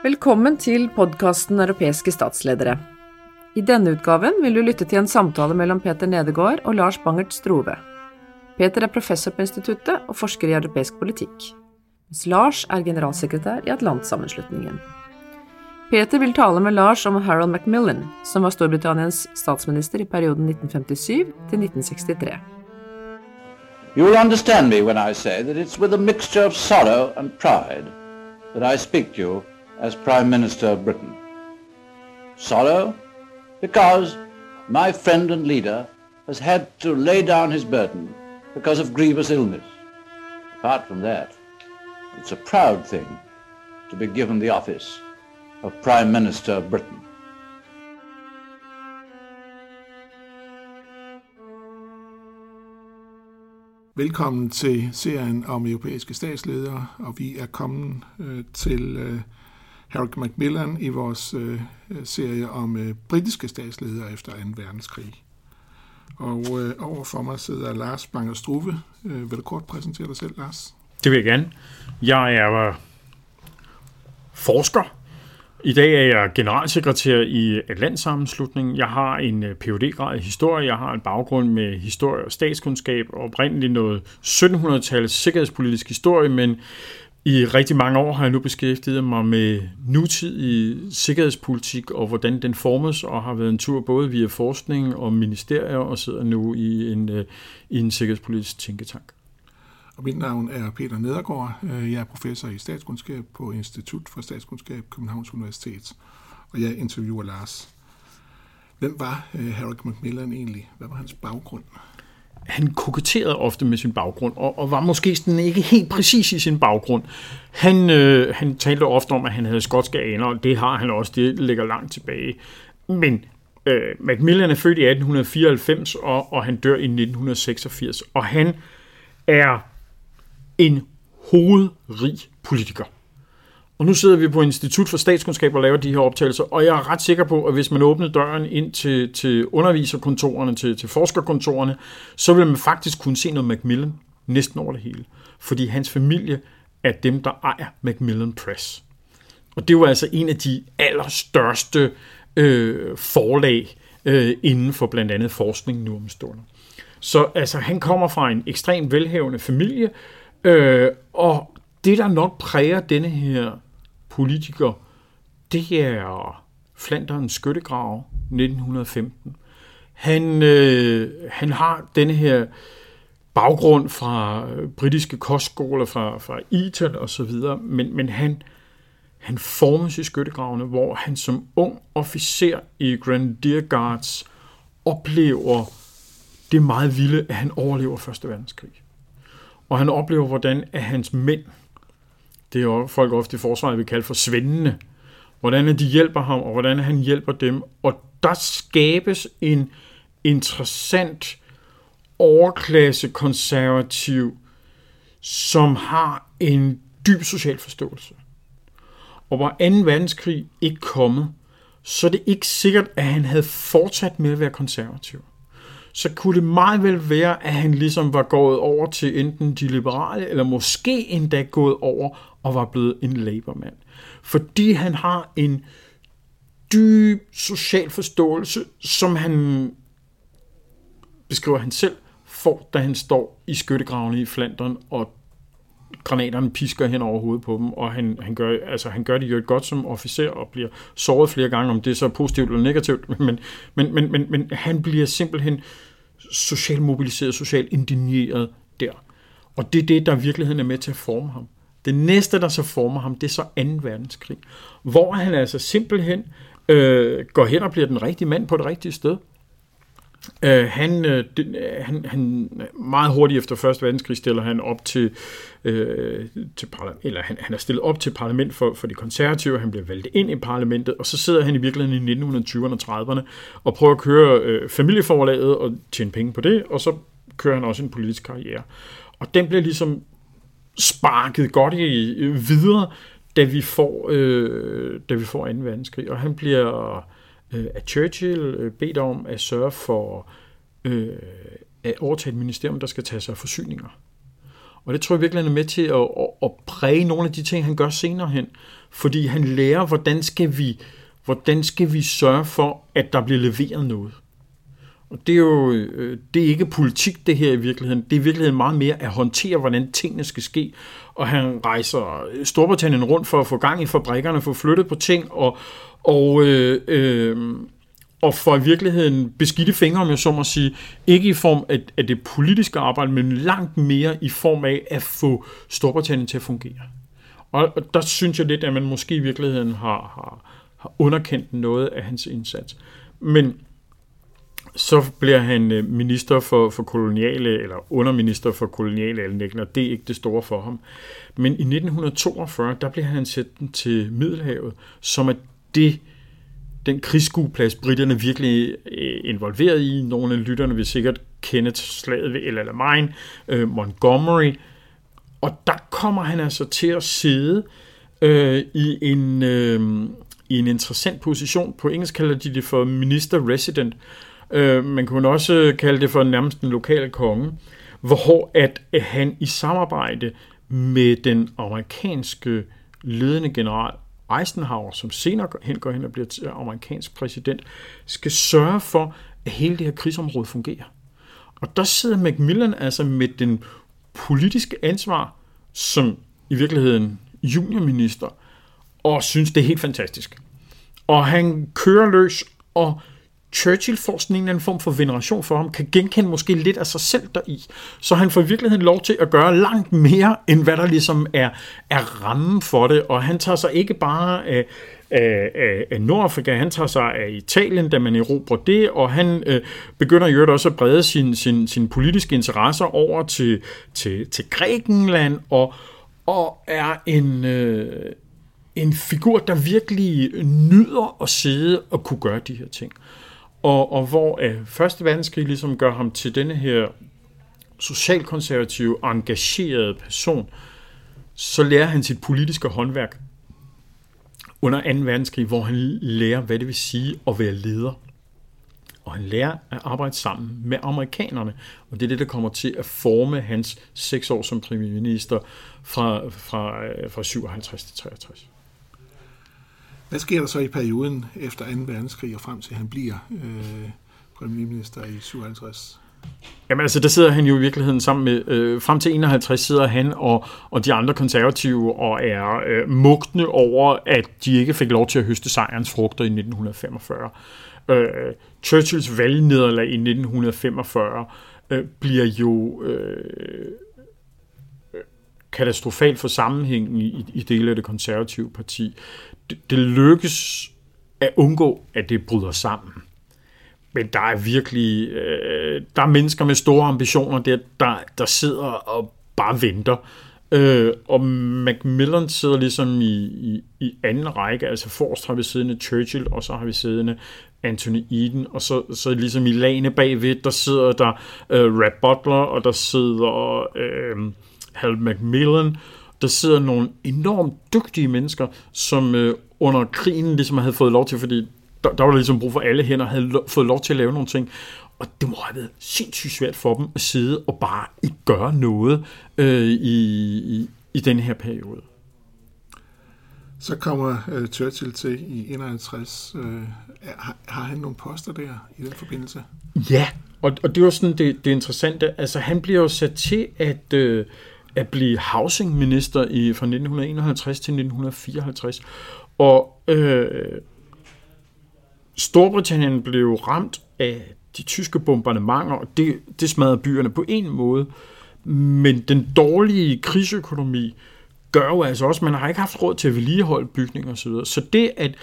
Velkommen til podkasten Europeiske statsledere. I denne utgaven vil du lytte til en samtale mellom Peter Nedegård og Lars Bangert Strove. Peter er professor på instituttet og forsker i europeisk politikk, mens Lars er generalsekretær i Atlantsammenslutningen. Peter vil tale med Lars om Harold Macmillan, som var Storbritanniens statsminister i perioden 1957 til 1963. You will understand me when I say that it's with a mixture of sorrow and pride that I speak to you as Prime Minister of Britain. Sorrow, because my friend and leader has had to lay down his burden because of grievous illness. Apart from that, it's a proud thing to be given the office of Prime Minister of Britain. Velkommen til serien om europæiske statsledere, og vi er kommet øh, til øh, Harold Macmillan i vores øh, øh, serie om øh, britiske statsledere efter 2. verdenskrig. Og øh, overfor mig sidder Lars Banger Struve. Øh, vil du kort præsentere dig selv, Lars? Det vil jeg gerne. Jeg er øh, forsker. I dag er jeg generalsekretær i øh, Atlantsammenslutningen. Jeg har en øh, phd grad i historie. Jeg har en baggrund med historie og statskundskab. Oprindeligt noget 1700-tallets sikkerhedspolitisk historie, men i rigtig mange år har jeg nu beskæftiget mig med nutidig sikkerhedspolitik og hvordan den formes, og har været en tur både via forskning og ministerier, og sidder nu i en, øh, i en sikkerhedspolitisk tænketank. Og mit navn er Peter Nedergaard. Øh, jeg er professor i statskundskab på Institut for Statskundskab Københavns Universitet, og jeg interviewer Lars. Hvem var øh, Harold Macmillan egentlig? Hvad var hans baggrund? Han koketterede ofte med sin baggrund, og, og var måske sådan ikke helt præcis i sin baggrund. Han, øh, han talte ofte om, at han havde skotske aner, og det har han også, det ligger langt tilbage. Men øh, Macmillan er født i 1894, og, og han dør i 1986, og han er en hovedrig politiker. Og nu sidder vi på Institut for Statskundskab og laver de her optagelser, og jeg er ret sikker på, at hvis man åbnede døren ind til, til underviserkontorerne, til, til forskerkontorerne, så ville man faktisk kunne se noget Macmillan næsten over det hele. Fordi hans familie er dem, der ejer Macmillan Press. Og det var altså en af de allerstørste øh, forlag øh, inden for blandt andet forskning nu om stunder. Så altså, han kommer fra en ekstremt velhavende familie, øh, og det, der nok præger denne her politiker, det er Flanderens skyttegrav 1915. Han, øh, han har denne her baggrund fra øh, britiske kostskoler, fra, fra Eton og så videre, men, men han, han formes i skyttegravene, hvor han som ung officer i Grenadier Guards oplever det meget vilde, at han overlever Første verdenskrig. Og han oplever, hvordan at hans mænd det er folk ofte i forsvaret vil kalde for svendene, hvordan de hjælper ham, og hvordan han hjælper dem. Og der skabes en interessant overklasse konservativ, som har en dyb social forståelse. Og hvor 2. verdenskrig ikke kommet, så er det ikke sikkert, at han havde fortsat med at være konservativ så kunne det meget vel være, at han ligesom var gået over til enten de liberale, eller måske endda gået over og var blevet en labormand. Fordi han har en dyb social forståelse, som han beskriver han selv, får, da han står i skyttegravene i Flandern, og granaterne pisker hen over hovedet på dem, og han, han, gør, altså, han gør det jo godt som officer, og bliver såret flere gange, om det er så positivt eller negativt, men, men, men, men, men han bliver simpelthen socialt mobiliseret, socialt indigneret der. Og det er det, der i virkeligheden er med til at forme ham. Det næste, der så former ham, det er så 2. verdenskrig, hvor han altså simpelthen øh, går hen og bliver den rigtige mand på det rigtige sted. Øh, han, øh, øh han, han meget hurtigt efter 1. verdenskrig stiller han op til, øh, til parlament, eller han, han er stillet op til parlament for, for de konservative, han bliver valgt ind i parlamentet, og så sidder han i virkeligheden i 1920'erne og 30'erne og prøver at køre øh, familieforlaget og tjene penge på det, og så kører han også en politisk karriere. Og den bliver ligesom sparket godt i, videre, da vi får, øh, da vi får 2. verdenskrig, og han bliver øh, af Churchill øh, bedt om at sørge for øh, at overtage et ministerium, der skal tage sig af forsyninger. Og Og det tror jeg virkelig, han er med til at, at, at præge nogle af de ting, han gør senere hen. Fordi han lærer, hvordan skal vi, hvordan skal vi sørge for, at der bliver leveret noget. Og det er jo øh, det er ikke politik, det her i virkeligheden. Det er i virkeligheden meget mere at håndtere, hvordan tingene skal ske. Og han rejser øh, Storbritannien rundt for at få gang i fabrikkerne, få flyttet på ting, og, og, øh, øh, og for i virkeligheden beskidte fingre, om jeg så må sige, ikke i form af, af det politiske arbejde, men langt mere i form af at få Storbritannien til at fungere. Og der synes jeg lidt, at man måske i virkeligheden har, har, har underkendt noget af hans indsats. Men så bliver han øh, minister for, for koloniale, eller underminister for koloniale anlægner. det er ikke det store for ham. Men i 1942, der bliver han sendt til Middelhavet, som er det, den krigsskueplads, britterne virkelig øh, involveret i. Nogle af lytterne vil sikkert kende slaget ved El Alamein, øh, Montgomery, og der kommer han altså til at sidde øh, i en... Øh, i en interessant position. På engelsk kalder de det for minister resident, Øh, Øh, man kunne også kalde det for nærmest en lokal konge, hvor at øh, han i samarbejde med den amerikanske ledende general Eisenhower, som senere hen går hen og bliver øh, amerikansk præsident, skal sørge for, at hele det her krigsområde fungerer. Og der sidder Macmillan altså med den politiske ansvar, som i virkeligheden juniorminister, og synes, det er helt fantastisk. Og han kører løs og Churchill får sådan en eller anden form for veneration for ham, kan genkende måske lidt af sig selv deri. Så han får i virkeligheden lov til at gøre langt mere, end hvad der ligesom er, er rammen for det. Og han tager sig ikke bare af, af, af, af Nordafrika, han tager sig af Italien, da man erobrer det, og han øh, begynder i øvrigt også at brede sine sin, sin politiske interesser over til, til, til Grækenland, og, og er en... Øh, en figur, der virkelig nyder at sidde og kunne gøre de her ting. Og, og hvor øh, Første Verdenskrig ligesom gør ham til denne her socialkonservative, engagerede person, så lærer han sit politiske håndværk under 2. verdenskrig, hvor han lærer, hvad det vil sige at være leder. Og han lærer at arbejde sammen med amerikanerne. Og det er det, der kommer til at forme hans seks år som premierminister fra, fra, øh, fra 57 til 63. Hvad sker der så i perioden efter 2. verdenskrig og frem til, at han bliver øh, premierminister i 57? Jamen altså, der sidder han jo i virkeligheden sammen med, øh, frem til 51 sidder han og, og de andre konservative og er øh, mugtende over, at de ikke fik lov til at høste sejrens frugter i 1945. Øh, Churchills valgnederlag i 1945 øh, bliver jo øh, katastrofalt for sammenhængen i, i dele af det konservative parti det, det lykkes at undgå, at det bryder sammen. Men der er virkelig, øh, der er mennesker med store ambitioner, der, der, der sidder og bare venter. Øh, og Macmillan sidder ligesom i, i, i anden række, altså forrest har vi siddende Churchill, og så har vi siddende Anthony Eden, og så, så ligesom i lagene bagved, der sidder der øh, Rap Butler, og der sidder øh, Hal Macmillan, der sidder nogle enormt dygtige mennesker, som øh, under krigen ligesom havde fået lov til, fordi der, der var der ligesom brug for alle hænder, havde lo- fået lov til at lave nogle ting. Og det må have været sindssygt svært for dem at sidde og bare ikke gøre noget øh, i, i, i den her periode. Så kommer øh, Churchill til i 51. Øh, har, har han nogle poster der i den forbindelse? Ja, og, og det var sådan det, det interessante. Altså han bliver jo sat til at... Øh, at blive housing minister i, fra 1951 til 1954. Og øh, Storbritannien blev ramt af de tyske bombardementer, og det, det smadrede byerne på en måde. Men den dårlige krigsøkonomi gør jo altså også, at man har ikke haft råd til at vedligeholde bygninger osv. Så det at,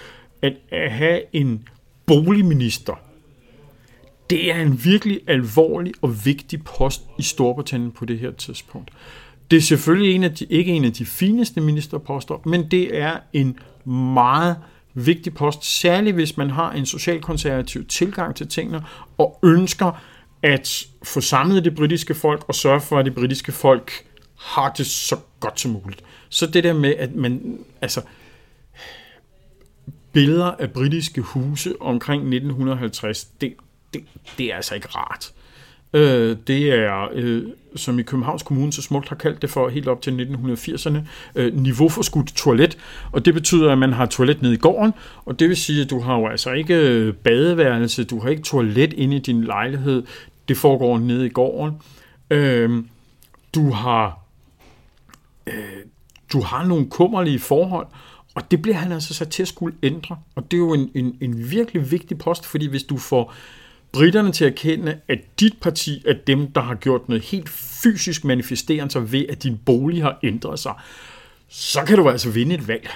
at, at have en boligminister, det er en virkelig alvorlig og vigtig post i Storbritannien på det her tidspunkt. Det er selvfølgelig en af de, ikke en af de fineste ministerposter, men det er en meget vigtig post, særligt hvis man har en socialkonservativ tilgang til tingene og ønsker at få samlet det britiske folk og sørge for, at det britiske folk har det så godt som muligt. Så det der med, at man, altså, billeder af britiske huse omkring 1950, det, det, det er altså ikke rart. Øh, det er, øh, som i Københavns Kommune så smukt har kaldt det for helt op til 1980'erne, øh, niveauforskudt toilet. Og det betyder, at man har toilet nede i gården, og det vil sige, at du har jo altså ikke øh, badeværelse, du har ikke toilet inde i din lejlighed, det foregår nede i gården. Øh, du har øh, du har nogle kummerlige forhold, og det bliver han altså sat til at skulle ændre. Og det er jo en, en, en virkelig vigtig post, fordi hvis du får britterne til at erkende, at dit parti er dem, der har gjort noget helt fysisk manifesterende sig ved, at din bolig har ændret sig, så kan du altså vinde et valg.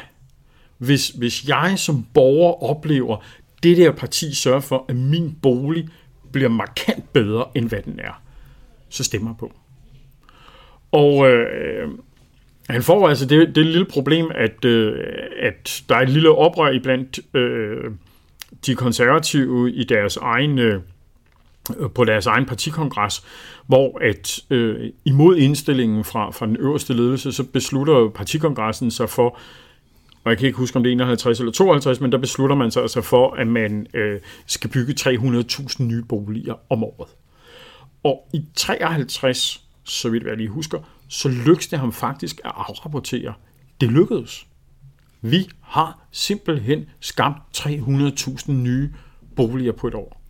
Hvis, hvis jeg som borger oplever, det der parti sørger for, at min bolig bliver markant bedre, end hvad den er, så stemmer på. Og øh, han får altså det, det lille problem, at, øh, at der er et lille oprør iblandt øh, de konservative i deres egen, øh, på deres egen partikongres, hvor at øh, imod indstillingen fra, fra den øverste ledelse, så beslutter partikongressen sig for, og jeg kan ikke huske, om det er 51 eller 52, men der beslutter man sig altså for, at man øh, skal bygge 300.000 nye boliger om året. Og i 53, så vidt jeg lige husker, så lykkedes det ham faktisk at afrapportere. Det lykkedes. Vi har simpelthen skabt 300.000 nye boliger på et år.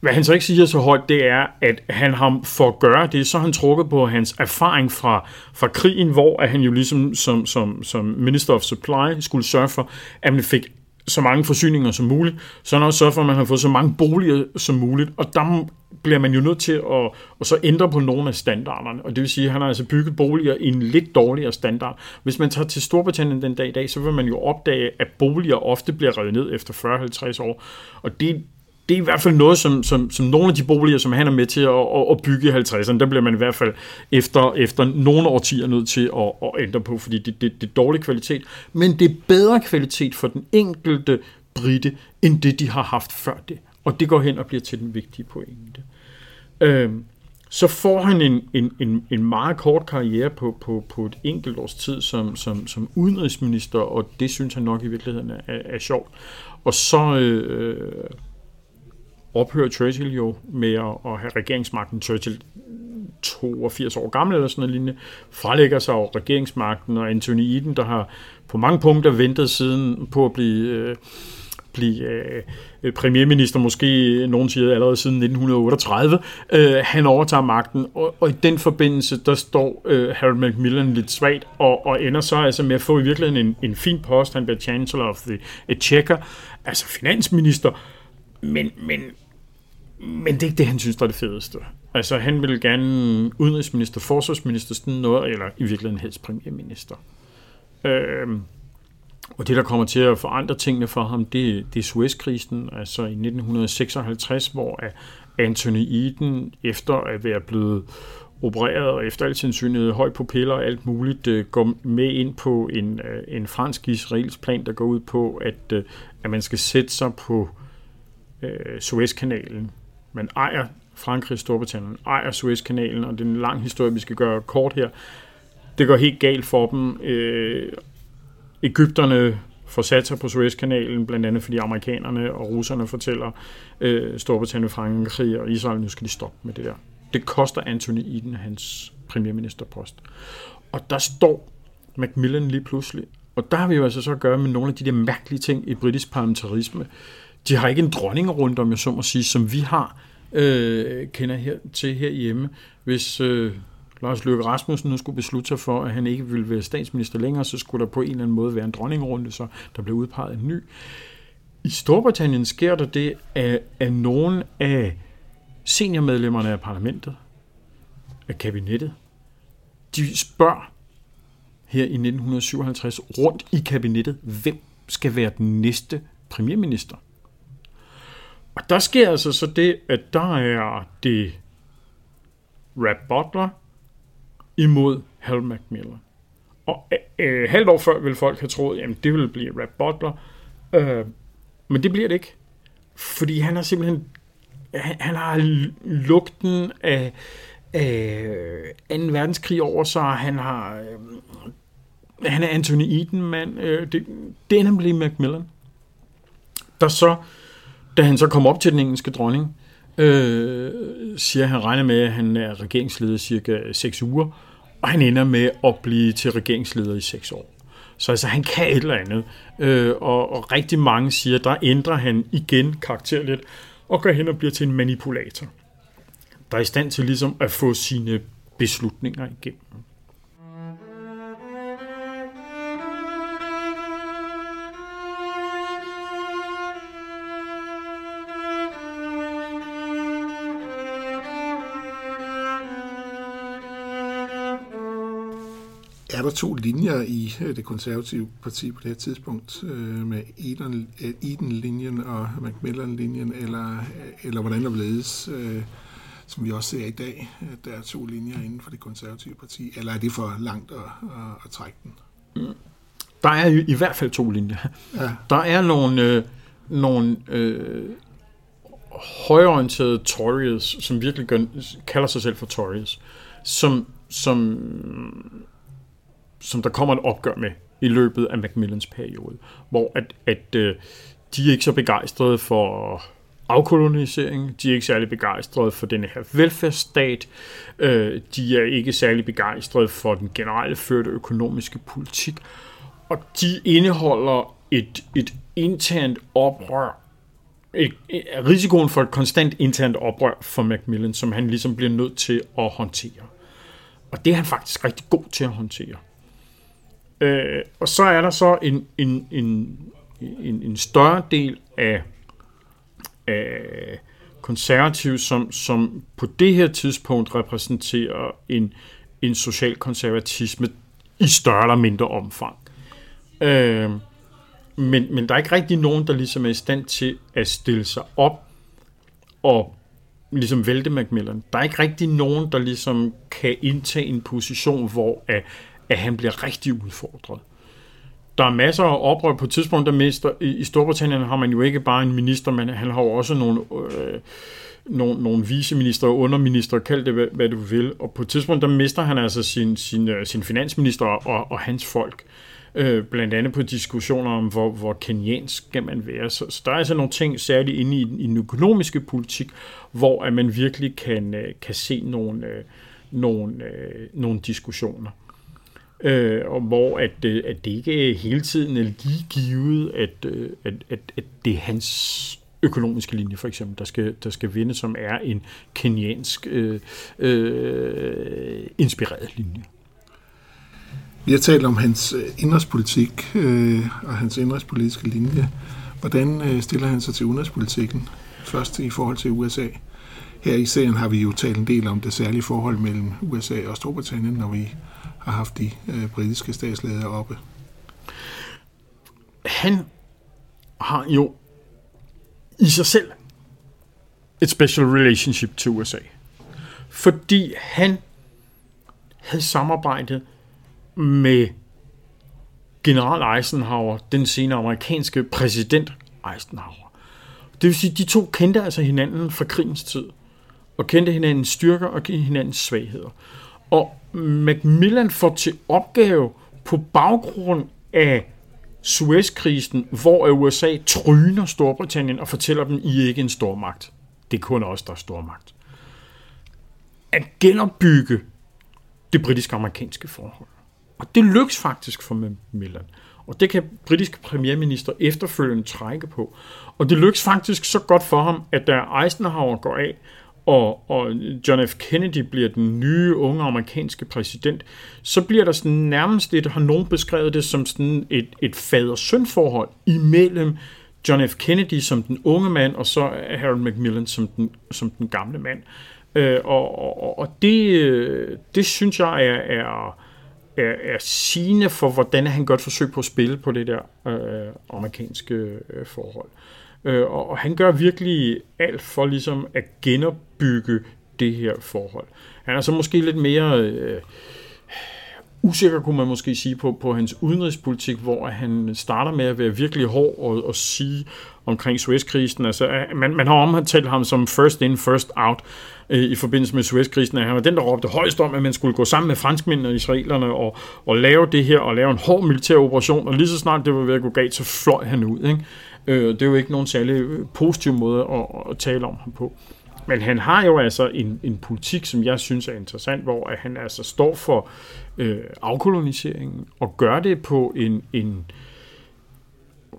Hvad han så ikke siger så højt, det er, at han har for at gøre det, så han trukket på hans erfaring fra, fra krigen, hvor at han jo ligesom som, som, som Minister of Supply skulle sørge for, at man fik så mange forsyninger som muligt, så han også sørget for, at man har fået så mange boliger som muligt, og der bliver man jo nødt til at, at så ændre på nogle af standarderne, og det vil sige, at han har altså bygget boliger i en lidt dårligere standard. Hvis man tager til Storbritannien den dag i dag, så vil man jo opdage, at boliger ofte bliver revet ned efter 40-50 år, og det, det er i hvert fald noget, som, som, som nogle af de boliger, som han er med til at, at, at bygge i 50'erne, der bliver man i hvert fald efter, efter nogle årtier nødt til at, at ændre på, fordi det, det, det er dårlig kvalitet. Men det er bedre kvalitet for den enkelte brite, end det, de har haft før det. Og det går hen og bliver til den vigtige pointe. Øhm, så får han en, en, en, en meget kort karriere på, på, på et enkelt års tid som, som, som udenrigsminister, og det synes han nok i virkeligheden er, er sjovt. Og så øh, ophører Churchill jo med at, at have regeringsmagten. Churchill 82 år gammel eller sådan noget lignende, frelægger sig over regeringsmagten, og Anthony Eden, der har på mange punkter ventet siden på at blive, øh, blive øh, øh premierminister, måske nogen siger allerede siden 1938, øh, han overtager magten, og, og i den forbindelse, der står øh, Harold Macmillan lidt svagt, og, og ender så altså med at få i virkeligheden en, en fin post, han bliver Chancellor of the Exchequer, altså finansminister, men, men men det er ikke det, han synes, der er det fedeste. Altså, han vil gerne udenrigsminister, forsvarsminister, sådan noget, eller i virkeligheden helst premierminister. Øhm, og det, der kommer til at forandre tingene for ham, det, det er Suezkrisen, altså i 1956, hvor Anthony Eden, efter at være blevet opereret og efter alt sandsynlighed høj på piller og alt muligt, øh, går med ind på en, øh, en fransk-israelsk plan, der går ud på, at, øh, at man skal sætte sig på øh, Suezkanalen man ejer Frankrig Storbritannien, ejer Suezkanalen, og det er en lang historie, vi skal gøre kort her. Det går helt galt for dem. Øh, Ægypterne får sat sig på Suezkanalen, blandt andet fordi amerikanerne og russerne fortæller øh, Storbritannien, Frankrig og Israel, nu skal de stoppe med det der. Det koster Anthony Eden hans premierministerpost. Og der står Macmillan lige pludselig, og der har vi jo altså så at gøre med nogle af de der mærkelige ting i britisk parlamentarisme, de har ikke en dronning rundt om, jeg så må sige, som vi har, øh, kender her til herhjemme. Hvis øh, Lars Løkke Rasmussen nu skulle beslutte sig for, at han ikke ville være statsminister længere, så skulle der på en eller anden måde være en dronningrunde, så der blev udpeget en ny. I Storbritannien sker der det, at, at nogle af seniormedlemmerne af parlamentet, af kabinettet, de spørger her i 1957 rundt i kabinettet, hvem skal være den næste premierminister. Og der sker altså så det, at der er det Rap Butler imod Hal McMillan. Og øh, øh halvt år før ville folk have troet, at det ville blive Rap Butler. Øh, men det bliver det ikke. Fordi han har simpelthen han, han har lugten af, af 2. verdenskrig over sig. Han har øh, han er Anthony Eden mand. Øh, det, det er nemlig Macmillan. Der så da han så kom op til den engelske dronning, øh, siger, han regner med, at han er regeringsleder cirka 6 uger, og han ender med at blive til regeringsleder i 6 år. Så altså, han kan et eller andet. Øh, og, og rigtig mange siger, der ændrer han igen karakter lidt, og går hen og bliver til en manipulator, der er i stand til ligesom at få sine beslutninger igennem. Er der to linjer i øh, det konservative parti på det her tidspunkt, øh, med Eden-linjen og Macmillan-linjen, eller, eller hvordan der ledes, øh, som vi også ser i dag, at der er to linjer inden for det konservative parti, eller er det for langt at, at, at trække den? Der er i, i hvert fald to linjer. Ja. Der er nogle, øh, nogle øh, højorienterede Tories, som virkelig gør, kalder sig selv for Tories, som, som som der kommer et opgør med i løbet af Macmillans periode, hvor at, at øh, de er ikke så begejstrede for afkolonisering, de er ikke særlig begejstrede for denne her velfærdsstat, øh, de er ikke særlig begejstrede for den generelle førte økonomiske politik, og de indeholder et, et internt oprør, et, et, risikoen for et konstant internt oprør for Macmillan, som han ligesom bliver nødt til at håndtere. Og det er han faktisk rigtig god til at håndtere. Øh, og så er der så en, en, en, en, en større del af, af konservative, som, som på det her tidspunkt repræsenterer en, en social konservatisme i større eller mindre omfang. Øh, men, men der er ikke rigtig nogen, der ligesom er i stand til at stille sig op og ligesom vælte Macmillan. Der er ikke rigtig nogen, der ligesom kan indtage en position, hvor at, at han bliver rigtig udfordret. Der er masser af oprør på et tidspunkt, der mister. I Storbritannien har man jo ikke bare en minister, men han har jo også nogle, øh, nogle, nogle viceminister og underminister, kald det hvad, hvad du vil. Og på et tidspunkt, der mister han altså sin, sin, øh, sin finansminister og, og hans folk. Øh, blandt andet på diskussioner om, hvor, hvor kenyansk skal man være. Så, så der er altså nogle ting, særligt inde i, i den økonomiske politik, hvor at man virkelig kan, øh, kan se nogle, øh, nogle, øh, nogle diskussioner øh, og hvor at, øh, at det ikke hele tiden er lige givet, at, øh, at, at, at det er hans økonomiske linje, for eksempel, der skal, der skal vinde, som er en kenyansk øh, øh, inspireret linje. Vi har talt om hans øh, indrigspolitik øh, og hans indrigspolitiske linje. Hvordan øh, stiller han sig til udenrigspolitikken? Først i forhold til USA. Her i serien har vi jo talt en del om det særlige forhold mellem USA og Storbritannien, når vi har haft de øh, britiske statsledere oppe. Han har jo i sig selv et special relationship til USA. Fordi han havde samarbejdet med general Eisenhower, den senere amerikanske præsident Eisenhower. Det vil sige, at de to kendte altså hinanden fra krigens tid, og kendte hinandens styrker og hinandens svagheder. Og Macmillan får til opgave på baggrund af Suezkrisen, hvor USA tryner Storbritannien og fortæller dem, I er ikke en stormagt. Det er kun os, der er stormagt. At genopbygge det britiske-amerikanske forhold. Og det lykkes faktisk for Macmillan. Og det kan britiske premierminister efterfølgende trække på. Og det lykkes faktisk så godt for ham, at da Eisenhower går af, og, og John F. Kennedy bliver den nye unge amerikanske præsident, så bliver der sådan nærmest et, har nogen beskrevet det som sådan et, et fader-søn-forhold imellem John F. Kennedy som den unge mand, og så Harold Macmillan som den, som den gamle mand. Øh, og, og, og det, øh, det synes jeg er, er, er, er sigende for, hvordan han gør et forsøg på at spille på det der øh, amerikanske øh, forhold. Øh, Øh, og han gør virkelig alt for ligesom at genopbygge det her forhold. Han er så måske lidt mere øh, usikker, kunne man måske sige, på, på hans udenrigspolitik, hvor han starter med at være virkelig hård og, og sige omkring Suezkrisen. Altså, øh, man, man har omtalt ham som first in, first out øh, i forbindelse med Suezkrisen. Han var den, der råbte højst om, at man skulle gå sammen med franskmændene og israelerne og, og lave det her, og lave en hård militær operation, og lige så snart det var ved at gå galt, så fløj han ud. Ikke? Øh, det er jo ikke nogen særlig øh, positiv måde at, at tale om ham på. men han har jo altså en, en politik, som jeg synes er interessant, hvor at han altså står for øh, afkoloniseringen og gør det på en, en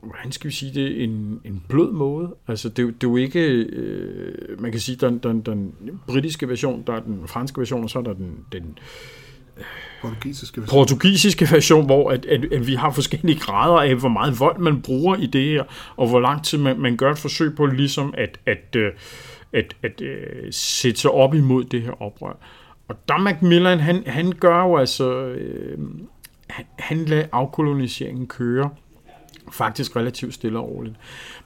hvordan skal vi sige det, en, en blød måde. Altså, det, det er jo ikke, øh, man kan sige, den, den, den britiske version, der er den franske version, og så er der den, den øh, portugisiske version. portugisiske version, hvor at, at, at vi har forskellige grader af, hvor meget vold man bruger i det her, og hvor lang tid man, man gør et forsøg på ligesom at, at, øh, at, at, at sætte sig op imod det her oprør. Og der Macmillan, han, han gør jo altså, øh, han, han lader afkoloniseringen køre faktisk relativt stille og roligt.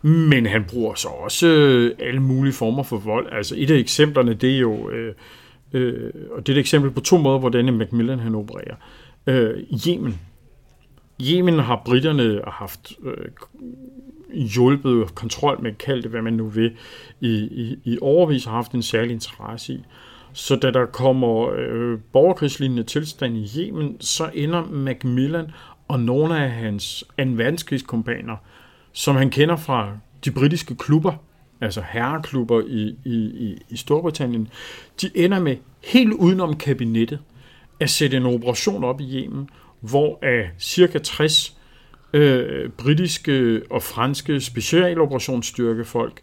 Men han bruger så også øh, alle mulige former for vold. Altså et af eksemplerne, det er jo, øh, øh, og det er et eksempel på to måder, hvordan Macmillan han opererer. Øh, Yemen. Yemen har britterne haft øh, hjulpet kontrol med, kald det hvad man nu vil, i, i, i overvis har haft en særlig interesse i. Så da der kommer øh, borgerkrigslignende tilstand i Yemen, så ender Macmillan og nogle af hans anden verdenskrigskompaner, som han kender fra de britiske klubber, altså herreklubber i, i, i, i Storbritannien, de ender med helt udenom kabinettet at sætte en operation op i Yemen, hvor af cirka 60 øh, britiske og franske specialoperationsstyrkefolk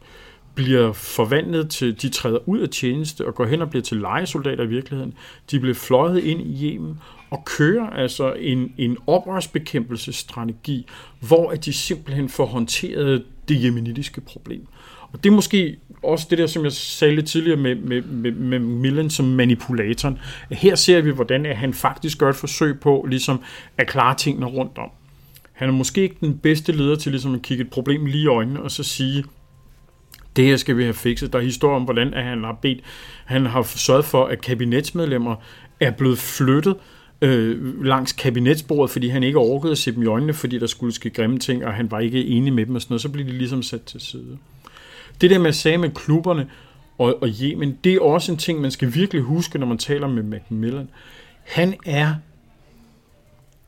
bliver forvandlet til, de træder ud af tjeneste og går hen og bliver til legesoldater i virkeligheden. De bliver fløjet ind i Yemen og kører altså en, en oprørsbekæmpelsesstrategi, hvor at de simpelthen får håndteret det jemenitiske problem. Og det er måske også det der, som jeg sagde lidt tidligere med, med, med, med Millen som manipulatoren. Her ser vi, hvordan han faktisk gør et forsøg på ligesom at klare tingene rundt om. Han er måske ikke den bedste leder til ligesom at kigge et problem lige i øjnene og så sige, det her skal vi have fikset. Der er historie om, hvordan han har bedt, han har sørget for, at kabinetsmedlemmer er blevet flyttet øh, langs kabinetsbordet, fordi han ikke orkede at se dem i øjnene, fordi der skulle ske grimme ting, og han var ikke enig med dem og sådan noget, så blev de ligesom sat til side. Det der med at med klubberne og, og Yemen, det er også en ting, man skal virkelig huske, når man taler med Macmillan. Han er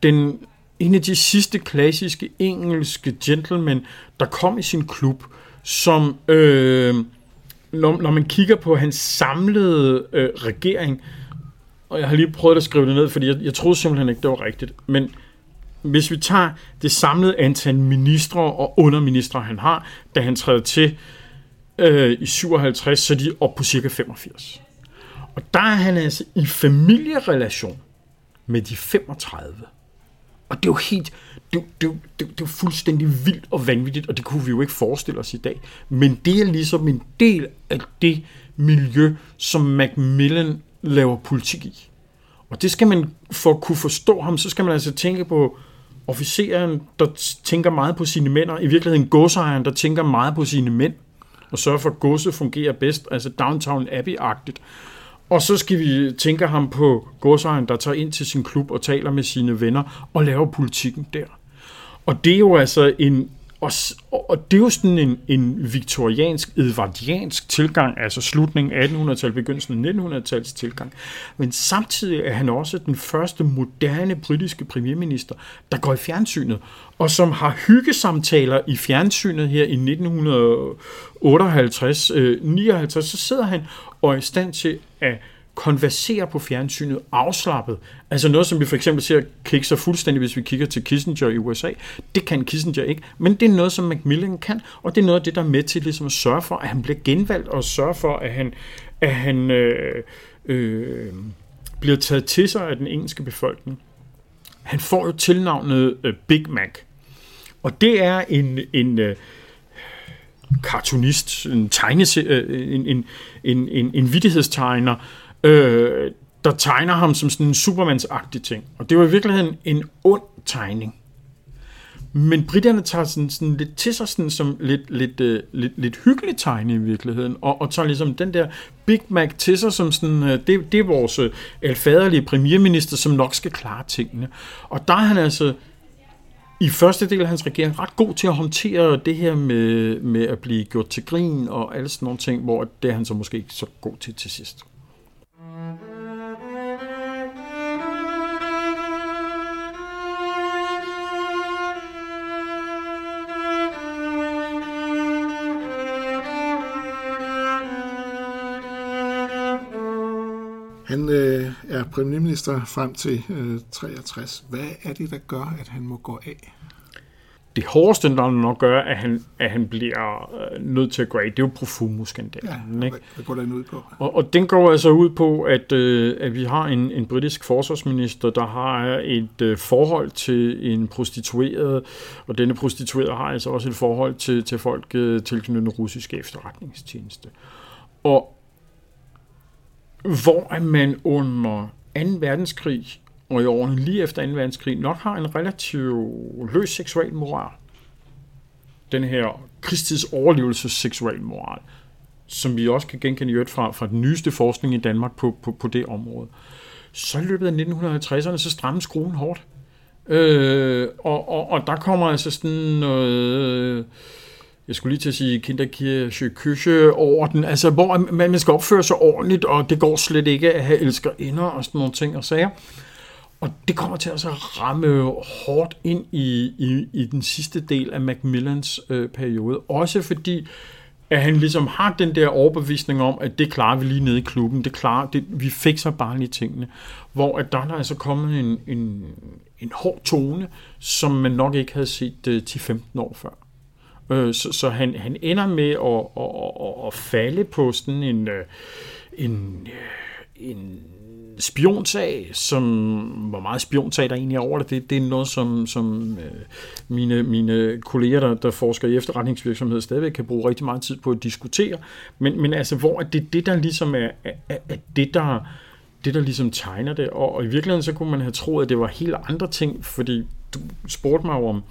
den, en af de sidste klassiske engelske gentlemen, der kom i sin klub, som, øh, når, når man kigger på hans samlede øh, regering, og jeg har lige prøvet at skrive det ned, fordi jeg, jeg troede simpelthen ikke, det var rigtigt, men hvis vi tager det samlede antal ministre og underministre, han har, da han træder til øh, i 57, så er de op på cirka 85. Og der er han altså i familierelation med de 35. Og det er jo helt, det, det, det, det er jo fuldstændig vildt og vanvittigt, og det kunne vi jo ikke forestille os i dag. Men det er ligesom en del af det miljø, som Macmillan laver politik i. Og det skal man, for at kunne forstå ham, så skal man altså tænke på officeren, der tænker meget på sine mænd, og i virkeligheden godsejeren, der tænker meget på sine mænd, og sørge for, at godset fungerer bedst, altså Downtown Abbey-agtigt. Og så skal vi tænke ham på godsejeren, der tager ind til sin klub og taler med sine venner og laver politikken der. Og det er jo altså en, og, og det er jo sådan en, en viktoriansk, edvardiansk tilgang, altså slutningen af 1800-tallet, begyndelsen af 1900-tallets tilgang. Men samtidig er han også den første moderne britiske premierminister, der går i fjernsynet, og som har hyggesamtaler i fjernsynet her i 1958, øh, 59, så sidder han og er i stand til at konverserer på fjernsynet afslappet. Altså noget, som vi for eksempel ser kigge fuldstændig, hvis vi kigger til Kissinger i USA. Det kan Kissinger ikke, men det er noget, som Macmillan kan, og det er noget af det, der er med til ligesom at sørge for, at han bliver genvalgt, og sørge for, at han, at han øh, øh, bliver taget til sig af den engelske befolkning. Han får jo tilnavnet øh, Big Mac, og det er en, en øh, cartoonist, en, tegnese, øh, en, en, en, en, en vittighedstegner, øh, der tegner ham som sådan en supermandsagtig ting. Og det var i virkeligheden en ond tegning. Men britterne tager sådan, sådan lidt til sig sådan, som lidt, lidt, øh, lidt, lidt hyggelig tegning i virkeligheden, og, og tager ligesom den der Big Mac til sig som sådan, øh, det, det er vores uh, alfaderlige premierminister, som nok skal klare tingene. Og der er han altså i første del af hans regering ret god til at håndtere det her med, med at blive gjort til grin og alle sådan nogle ting, hvor det er han så måske ikke så god til til sidst. Han øh, er premierminister frem til øh, 63. Hvad er det, der gør, at han må gå af? det hårdeste, der nok gør, at han, at han bliver øh, nødt til at gå af, det er jo Profumo-skandalen. Ja, ikke? hvad går den ud på? Og, og den går altså ud på, at, øh, at vi har en, en britisk forsvarsminister, der har et øh, forhold til en prostitueret, og denne prostituerede har altså også et forhold til, til folk øh, tilknyttet russiske efterretningstjeneste. Og hvor man under 2. verdenskrig og i årene lige efter 2. verdenskrig nok har en relativt løs seksuel moral. Den her krigstids overlevelses seksuel moral, som vi også kan genkende i fra, fra den nyeste forskning i Danmark på, på, på det område. Så i løbet af 1950'erne, så strammer skruen hårdt. Øh, og, og, og der kommer altså sådan noget... Øh, jeg skulle lige til at sige kinderkirche, kyche orden, altså hvor man, man skal opføre sig ordentligt, og det går slet ikke at have elsker inder og sådan nogle ting og sager. Og det kommer til at så ramme hårdt ind i, i, i den sidste del af Macmillans øh, periode. Også fordi, at han ligesom har den der overbevisning om, at det klarer vi lige nede i klubben. Det klarer, det, vi fikser bare lige tingene. Hvor at der er altså kommet en, en, en hård tone, som man nok ikke havde set øh, 10-15 år før. Øh, så så han, han ender med at, at, at, at falde på sådan en, øh, en, øh, en spionsag, som, hvor meget spionsag der egentlig er over det, det, det er noget, som, som øh, mine, mine kolleger, der, der forsker i efterretningsvirksomhed, stadigvæk kan bruge rigtig meget tid på at diskutere. Men, men altså, hvor er det det, der ligesom er, er, er det, der det, der ligesom tegner det, og, og i virkeligheden så kunne man have troet, at det var helt andre ting, fordi du spurgte mig om,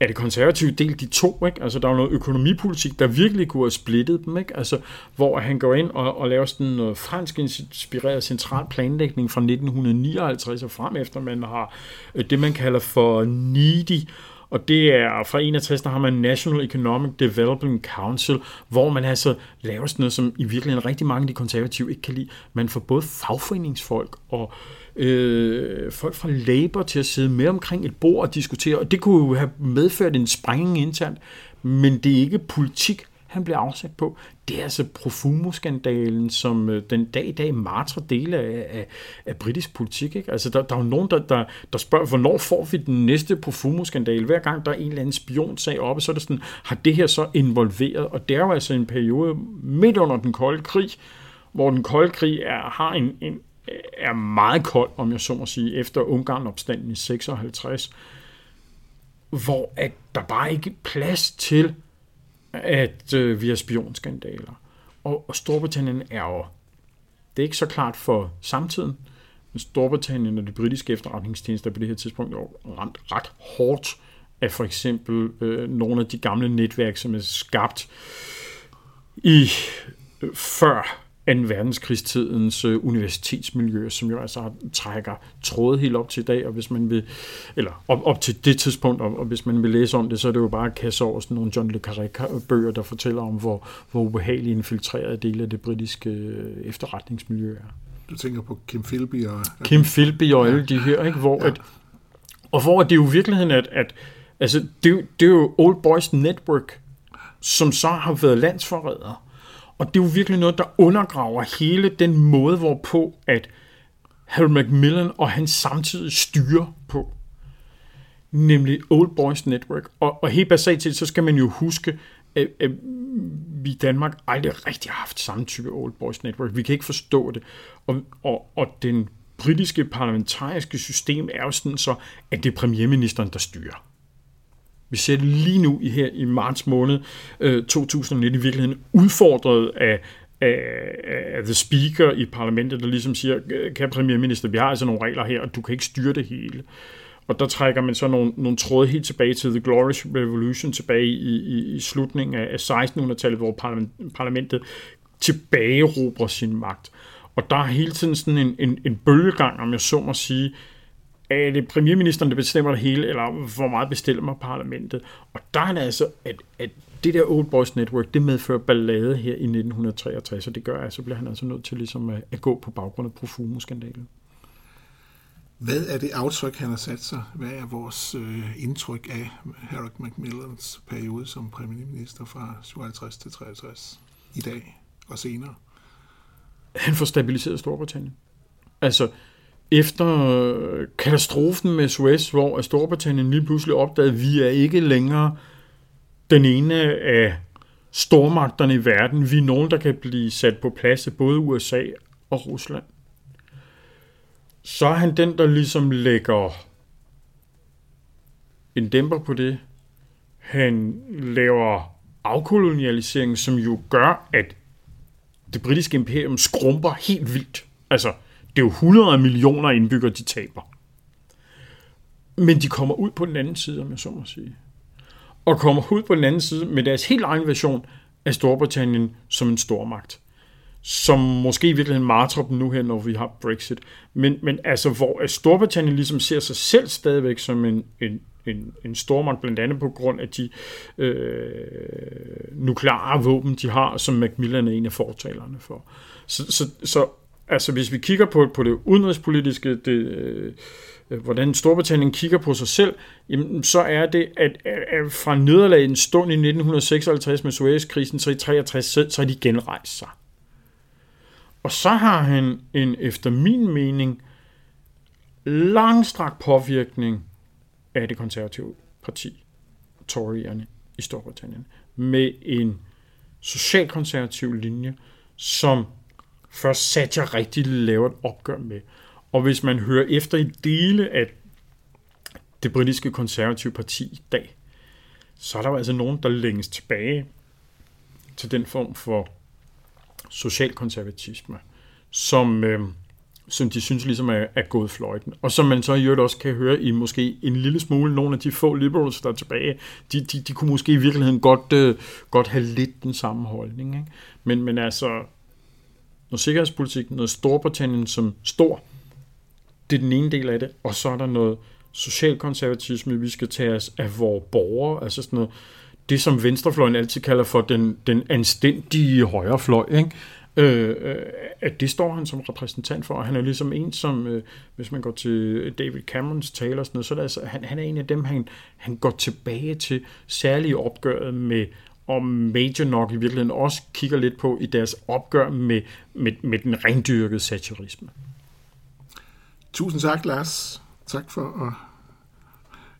er det konservative del de to, ikke? Altså, der er noget økonomipolitik, der virkelig kunne have splittet dem, ikke? Altså, hvor han går ind og, og laver sådan noget fransk inspireret central planlægning fra 1959 og frem efter, man har øh, det, man kalder for needy, og det er fra 61, der har man National Economic Development Council, hvor man altså laver sådan noget, som i virkeligheden rigtig mange af de konservative ikke kan lide. Man får både fagforeningsfolk og øh, folk fra Labour til at sidde med omkring et bord og diskutere, og det kunne have medført en sprængning internt, men det er ikke politik, han bliver afsat på. Det er altså Profumo-skandalen, som øh, den dag i dag martrer dele af, af, af britisk politik. Ikke? Altså, der, der er jo nogen, der, der, der spørger, hvornår får vi den næste Profumo-skandale? Hver gang der er en eller anden spionsag oppe, så er det sådan, har det her så involveret? Og det er jo altså en periode midt under den kolde krig, hvor den kolde krig er, har en, en, er meget kold, om jeg så må sige, efter Ungarn-opstanden i 56, hvor at der bare ikke er plads til, at øh, vi har spionskandaler. Og, og Storbritannien er jo, det er ikke så klart for samtiden, men Storbritannien og de britiske efterretningstjenester på det her tidspunkt er ramt ret hårdt af for eksempel øh, nogle af de gamle netværk, som er skabt i øh, før 2. verdenskrigstidens øh, universitetsmiljø, som jo altså trækker tråde helt op til i dag, og hvis man vil, eller op, op til det tidspunkt, og, og hvis man vil læse om det, så er det jo bare at kasse over sådan nogle John le Carré bøger, der fortæller om, hvor, hvor ubehageligt infiltreret dele af det britiske øh, efterretningsmiljø er. Du tænker på Kim Philby og... Kim Philby og alle de her, ikke? Hvor ja. at, og hvor det er jo i virkeligheden, at, at altså, det, er jo, det er jo Old Boys Network, som så har været landsforrædere og det er jo virkelig noget, der undergraver hele den måde, hvorpå at Harry Macmillan og han samtidig styrer på. Nemlig Old Boys Network. Og, og helt basalt set, så skal man jo huske, at, at vi i Danmark aldrig rigtig har haft samme type Old Boys Network. Vi kan ikke forstå det. Og, og, og den britiske parlamentariske system er jo sådan så, at det er premierministeren, der styrer. Vi ser det lige nu i her i marts måned øh, 2019 i virkeligheden udfordret af, af, af the speaker i parlamentet, der ligesom siger, kan premierminister, vi har altså nogle regler her, og du kan ikke styre det hele. Og der trækker man så nogle, nogle tråde helt tilbage til The Glorious Revolution, tilbage i, i, i slutningen af 1600-tallet, hvor parlamentet tilbagerober sin magt. Og der er hele tiden sådan en, en, en bølgegang, om jeg så må sige, er det premierministeren, der bestemmer det hele, eller hvor meget bestemmer parlamentet? Og der er det altså, at, at det der Old Boys Network, det medfører ballade her i 1963, og det gør, at så bliver han altså nødt til ligesom at, at gå på baggrund af Profumo-skandalen. Hvad er det aftryk, han har sat sig? Hvad er vores øh, indtryk af Harry Macmillans periode som premierminister fra 57 til 63 i dag og senere? han får stabiliseret Storbritannien. Altså, efter katastrofen med Suez, hvor Storbritannien lige pludselig opdagede, at vi er ikke længere den ene af stormagterne i verden. Vi er nogen, der kan blive sat på plads af både USA og Rusland. Så er han den, der ligesom lægger en dæmper på det. Han laver afkolonialisering, som jo gør, at det britiske imperium skrumper helt vildt. Altså, det er jo 100 millioner indbyggere, de taber. Men de kommer ud på den anden side, om jeg så må sige. Og kommer ud på den anden side med deres helt egen version af Storbritannien som en stormagt. Som måske i virkeligheden martrer dem nu her, når vi har Brexit. Men, men altså, hvor Storbritannien ligesom ser sig selv stadigvæk som en, en, en, en stormagt, blandt andet på grund af de øh, nukleare våben, de har, som Macmillan er en af fortalerne for. Så, så, så altså, hvis vi kigger på, på det udenrigspolitiske, det, øh, hvordan Storbritannien kigger på sig selv, jamen, så er det, at, at fra nederlaget stund i 1956 med Suezkrisen, så i 63, så, så er de genrejst sig. Og så har han en, efter min mening, langstrakt påvirkning af det konservative parti, Toryerne i Storbritannien, med en socialkonservativ linje, som først Satya rigtig laver et opgør med. Og hvis man hører efter i dele af det britiske konservative parti i dag, så er der jo altså nogen, der længes tilbage til den form for socialkonservatisme, som, øh, som de synes ligesom er, er gået fløjten. Og som man så i øvrigt også kan høre i måske en lille smule, nogle af de få liberals, der er tilbage, de, de, de kunne måske i virkeligheden godt, øh, godt have lidt den samme holdning. Ikke? Men, men altså, noget sikkerhedspolitik, noget Storbritannien som stor, det er den ene del af det, og så er der noget socialkonservatisme, vi skal tage os af vores borgere, altså sådan noget, det som venstrefløjen altid kalder for den, den anstændige højrefløj, ikke? Øh, øh at det står han som repræsentant for, og han er ligesom en, som, øh, hvis man går til David Camerons taler og sådan noget, så er det altså, han, han er en af dem, han, han går tilbage til særligt opgøret med, og Major nok i virkeligheden også kigger lidt på i deres opgør med, med, med den rendyrkede satirisme. Tusind tak, Lars. Tak for at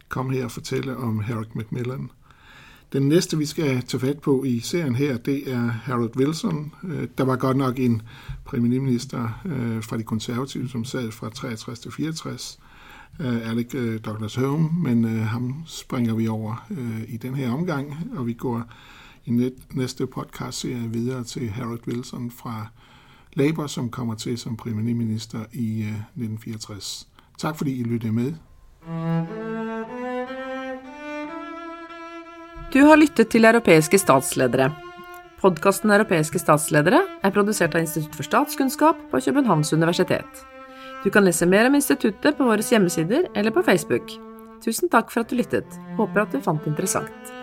komme her og fortælle om Harold Macmillan. Den næste, vi skal tage fat på i serien her, det er Harold Wilson. Øh, der var godt nok en premierminister øh, fra de konservative, som sad fra 63 til 64, øh, Alec øh, Douglas Home, men øh, ham springer vi over øh, i den her omgang, og vi går i næste podcast-serie videre til Harold Wilson fra Labour, som kommer til som premierminister i 1964. Tak fordi I lyttede med. Du har lyttet til Europæiske statsledere. Podkasten Europæiske statsledere er produsert av Institutt for statskunnskap på Københavns universitet. Du kan lese mer om instituttet på våre hjemmesider eller på Facebook. Tusen takk for at du lyttet. Håper at du fant det interessant.